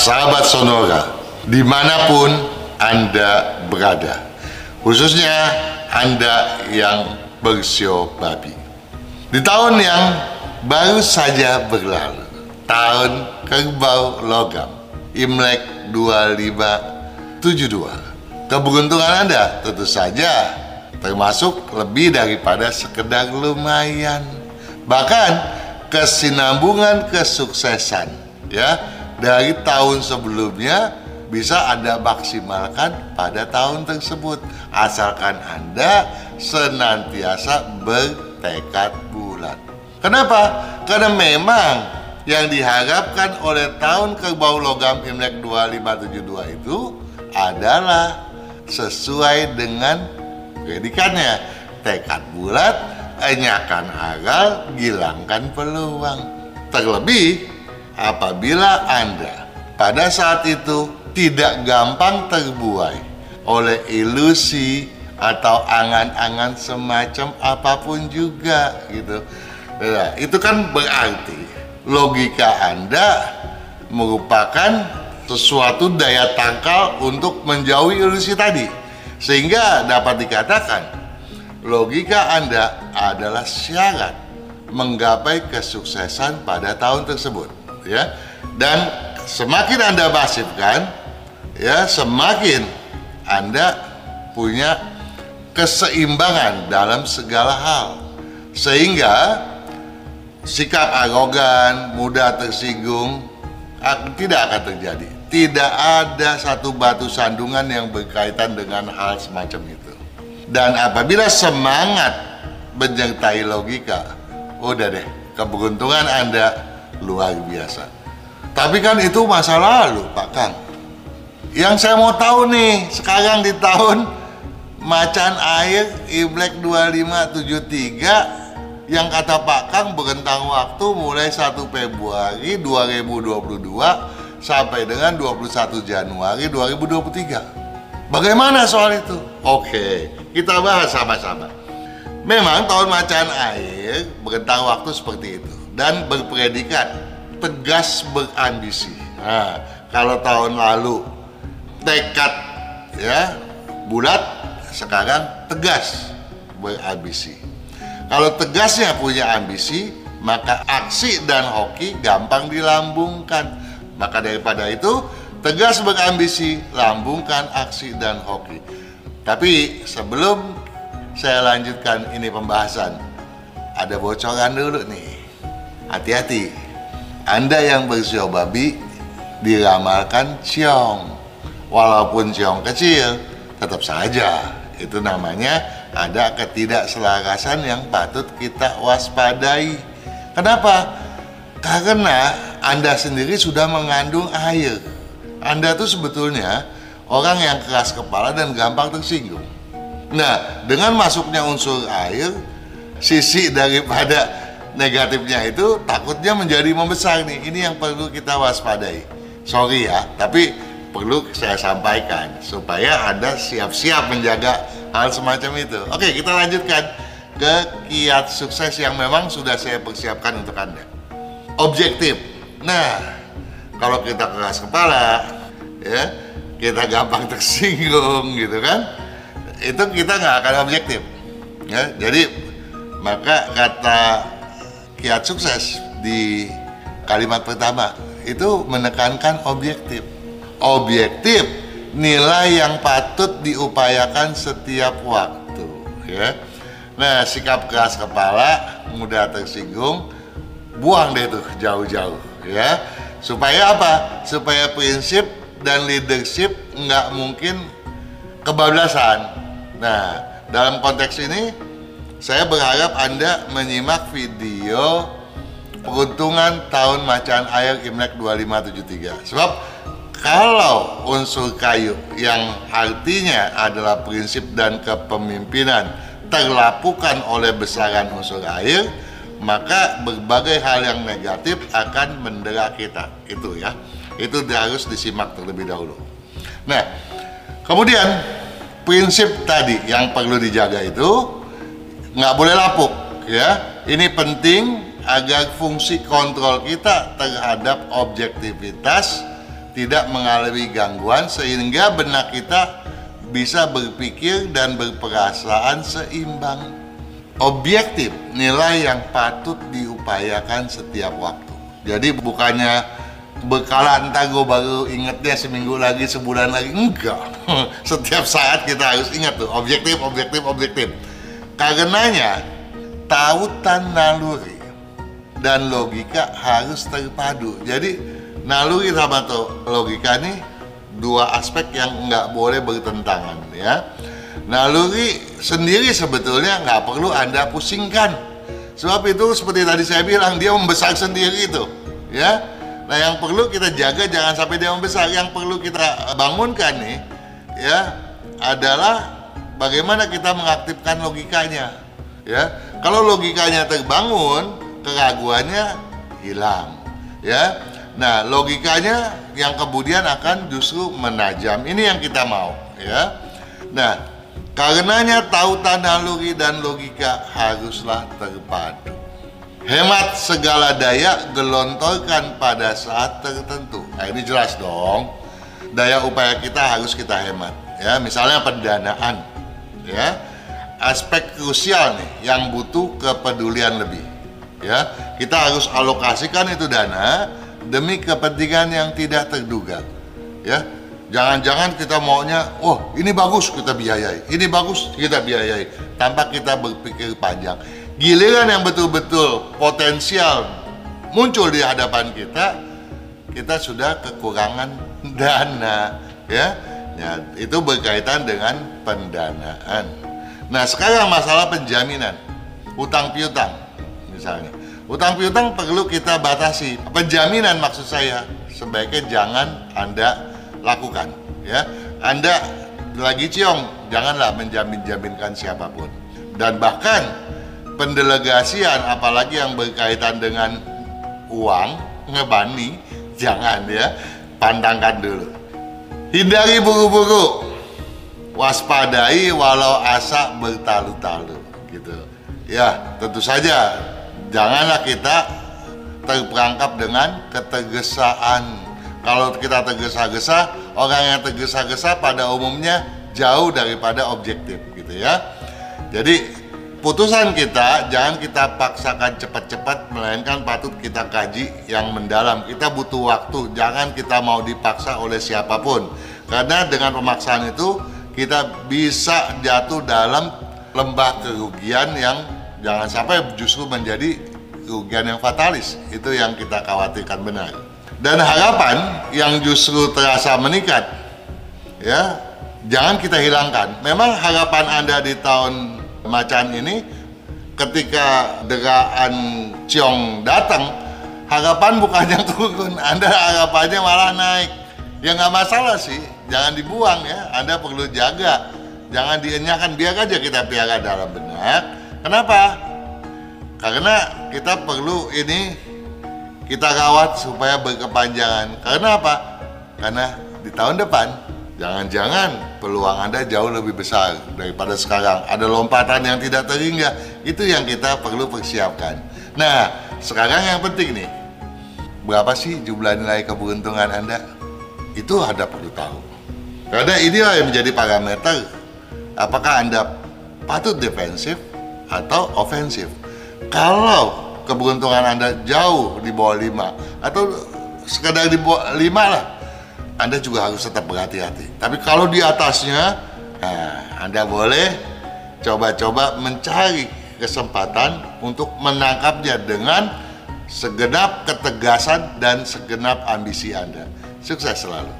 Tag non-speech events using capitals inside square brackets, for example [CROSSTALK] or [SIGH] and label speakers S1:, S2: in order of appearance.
S1: sahabat Sonora, di mana pun Anda berada, khususnya Anda yang bersio babi. Di tahun yang baru saja berlalu, tahun kerbau logam, Imlek 2572. Keberuntungan Anda tentu saja termasuk lebih daripada sekedar lumayan. Bahkan kesinambungan kesuksesan ya dari tahun sebelumnya bisa Anda maksimalkan pada tahun tersebut asalkan Anda senantiasa bertekad bulat. Kenapa? Karena memang yang diharapkan oleh tahun kerbau logam Imlek 2572 itu adalah sesuai dengan predikannya tekad bulat, enyakan agal, gilangkan peluang. Terlebih apabila Anda pada saat itu tidak gampang terbuai oleh ilusi atau angan-angan semacam apa pun juga gitu. Nah, itu kan berarti logika Anda merupakan sesuatu daya tangkal untuk menjauhi ilusi tadi. Sehingga dapat dikatakan logika Anda adalah syarat menggapai kesuksesan pada tahun tersebut, ya. Dan semakin Anda masifkan, ya, semakin Anda punya keseimbangan dalam segala hal. Sehingga sikap arogan, mudah tersinggung tidak akan terjadi. Tidak ada satu batu sandungan yang berkaitan dengan hal semacam itu. Dan apabila semangat menyertai logika, udah deh, keberuntungan Anda luar biasa. Tapi kan itu masa lalu, Pak Kang. Yang saya mau tahu nih, sekarang di tahun Macan Air Imlek 2573 yang kata Pak Kang berentang waktu mulai 1 Februari 2022 sampai dengan 21 Januari 2023. Bagaimana soal itu? Oke, kita bahas sama-sama. Memang tahun macan air berentang waktu seperti itu dan berpredikat tegas berambisi. Nah, kalau tahun lalu tekad ya bulat, sekarang tegas berambisi. Kalau tegasnya punya ambisi, maka aksi dan hoki gampang dilambungkan maka daripada itu, tegas berambisi, lambungkan aksi dan hoki. Tapi sebelum saya lanjutkan ini pembahasan, ada bocoran dulu nih. Hati-hati, Anda yang bersio babi diramalkan ciong. Walaupun ciong kecil, tetap saja itu namanya ada ketidakselarasan yang patut kita waspadai. Kenapa? Karena Anda sendiri sudah mengandung air. Anda tuh sebetulnya orang yang keras kepala dan gampang tersinggung. Nah, dengan masuknya unsur air, sisi daripada negatifnya itu takutnya menjadi membesar nih. Ini yang perlu kita waspadai. Sorry ya, tapi perlu saya sampaikan supaya Anda siap-siap menjaga hal semacam itu. Oke, kita lanjutkan ke kiat sukses yang memang sudah saya persiapkan untuk Anda objektif. Nah, kalau kita keras kepala, ya kita gampang [LAUGHS] tersinggung gitu kan, itu kita nggak akan objektif. Ya, jadi maka kata kiat sukses di kalimat pertama itu menekankan objektif. Objektif nilai yang patut diupayakan setiap waktu. Ya. Nah, sikap keras kepala, mudah tersinggung, buang deh tuh jauh-jauh ya supaya apa supaya prinsip dan leadership nggak mungkin kebablasan nah dalam konteks ini saya berharap anda menyimak video peruntungan tahun macan air Imlek 2573 sebab kalau unsur kayu yang artinya adalah prinsip dan kepemimpinan terlapukan oleh besaran unsur air maka berbagai hal yang negatif akan mendera kita. Itu ya. Itu harus disimak terlebih dahulu. Nah kemudian prinsip tadi yang perlu dijaga itu nggak boleh lapuk ya ini penting agar fungsi kontrol kita terhadap objektivitas tidak mengalami gangguan sehingga benak kita bisa berpikir dan berperasaan seimbang. Objektif nilai yang patut diupayakan setiap waktu. Jadi bukannya bekalan gue baru ingetnya seminggu lagi sebulan lagi enggak [LAUGHS] setiap saat kita harus ingat tuh objektif objektif objektif karenanya tautan naluri dan logika harus terpadu. Jadi naluri sama logika nih dua aspek yang nggak boleh bertentangan ya. Naluri sendiri sebetulnya nggak perlu anda pusingkan. Sebab itu seperti tadi saya bilang dia membesar sendiri itu ya. Nah yang perlu kita jaga jangan sampai dia membesar. Yang perlu kita bangunkan nih ya adalah bagaimana kita mengaktifkan logikanya? Ya kalau logikanya terbangun keraguannya hilang. Ya nah logikanya yang kemudian akan justru menajam. Ini yang kita mau ya. Nah karenanya tautan naluri dan logika haruslah terpadu. Hemat segala daya gelontorkan pada saat tertentu. Nah ini jelas dong. Daya upaya kita harus kita hemat ya. Misalnya pendanaan ya aspek krusial nih yang butuh kepedulian lebih. Ya, kita harus alokasikan itu dana demi kepentingan yang tidak terduga. Ya, jangan-jangan kita maunya, oh ini bagus kita biayai, ini bagus kita biayai, tanpa kita berpikir panjang. Giliran yang betul-betul potensial muncul di hadapan kita, kita sudah kekurangan [LAUGHS] dana, ya. Ya, itu berkaitan dengan pendanaan. Nah sekarang masalah penjaminan. Utang piutang misalnya. Utang piutang perlu kita batasi. Penjaminan maksud saya sebaiknya jangan anda lakukan ya. Anda lagi ciong janganlah menjamin jaminkan siapa pun. Dan bahkan pendelegasian apalagi yang berkaitan dengan uang ngebani jangan ya. Pandangkan dulu hindari buru-buru. Waspadai walau asa bertalu-talu gitu. Ya tentu saja. Janganlah kita terperangkap dengan ketergesaan kalau kita tergesa-gesa orang yang tergesa-gesa pada umumnya jauh daripada objektif gitu ya. Jadi putusan kita jangan kita paksakan cepat-cepat melainkan patut kita kaji yang mendalam kita butuh waktu jangan kita mau dipaksa oleh siapa pun karena dengan pemaksaan itu kita bisa jatuh dalam lembah kerugian yang jangan sampai justru menjadi kerugian yang fatalis. Itu yang kita khawatirkan benar. Dan harapan yang justru terasa meningkat, ya jangan kita hilangkan. Memang harapan Anda di tahun macan ini ketika deraan Ciong datang, harapan bukan yang [LAUGHS] turun, Anda harapannya malah naik. Ya nggak masalah sih, jangan dibuang ya. Anda perlu jaga, jangan dienyakan biar aja kita piara dalam benak. Kenapa? Karena kita perlu ini kita rawat supaya berkepanjangan. Karena apa? Karena di tahun depan jangan-jangan peluang Anda jauh lebih besar daripada sekarang. Ada lompatan yang tidak terhingga. Itu yang kita perlu persiapkan. Nah, sekarang yang penting nih. Berapa sih jumlah nilai keberuntungan Anda? Itu Anda perlu tahu. Karena inilah yang menjadi parameter apakah Anda patut defensif atau ofensif. Kalau keberuntungan Anda jauh di bawah 5 atau sekedar di bawah 5 lah, Anda juga harus tetap berhati-hati. Tapi kalau di atasnya, nah, Anda boleh coba-coba mencari kesempatan untuk menangkapnya dengan segenap ketegasan dan segenap ambisi Anda. Sukses selalu.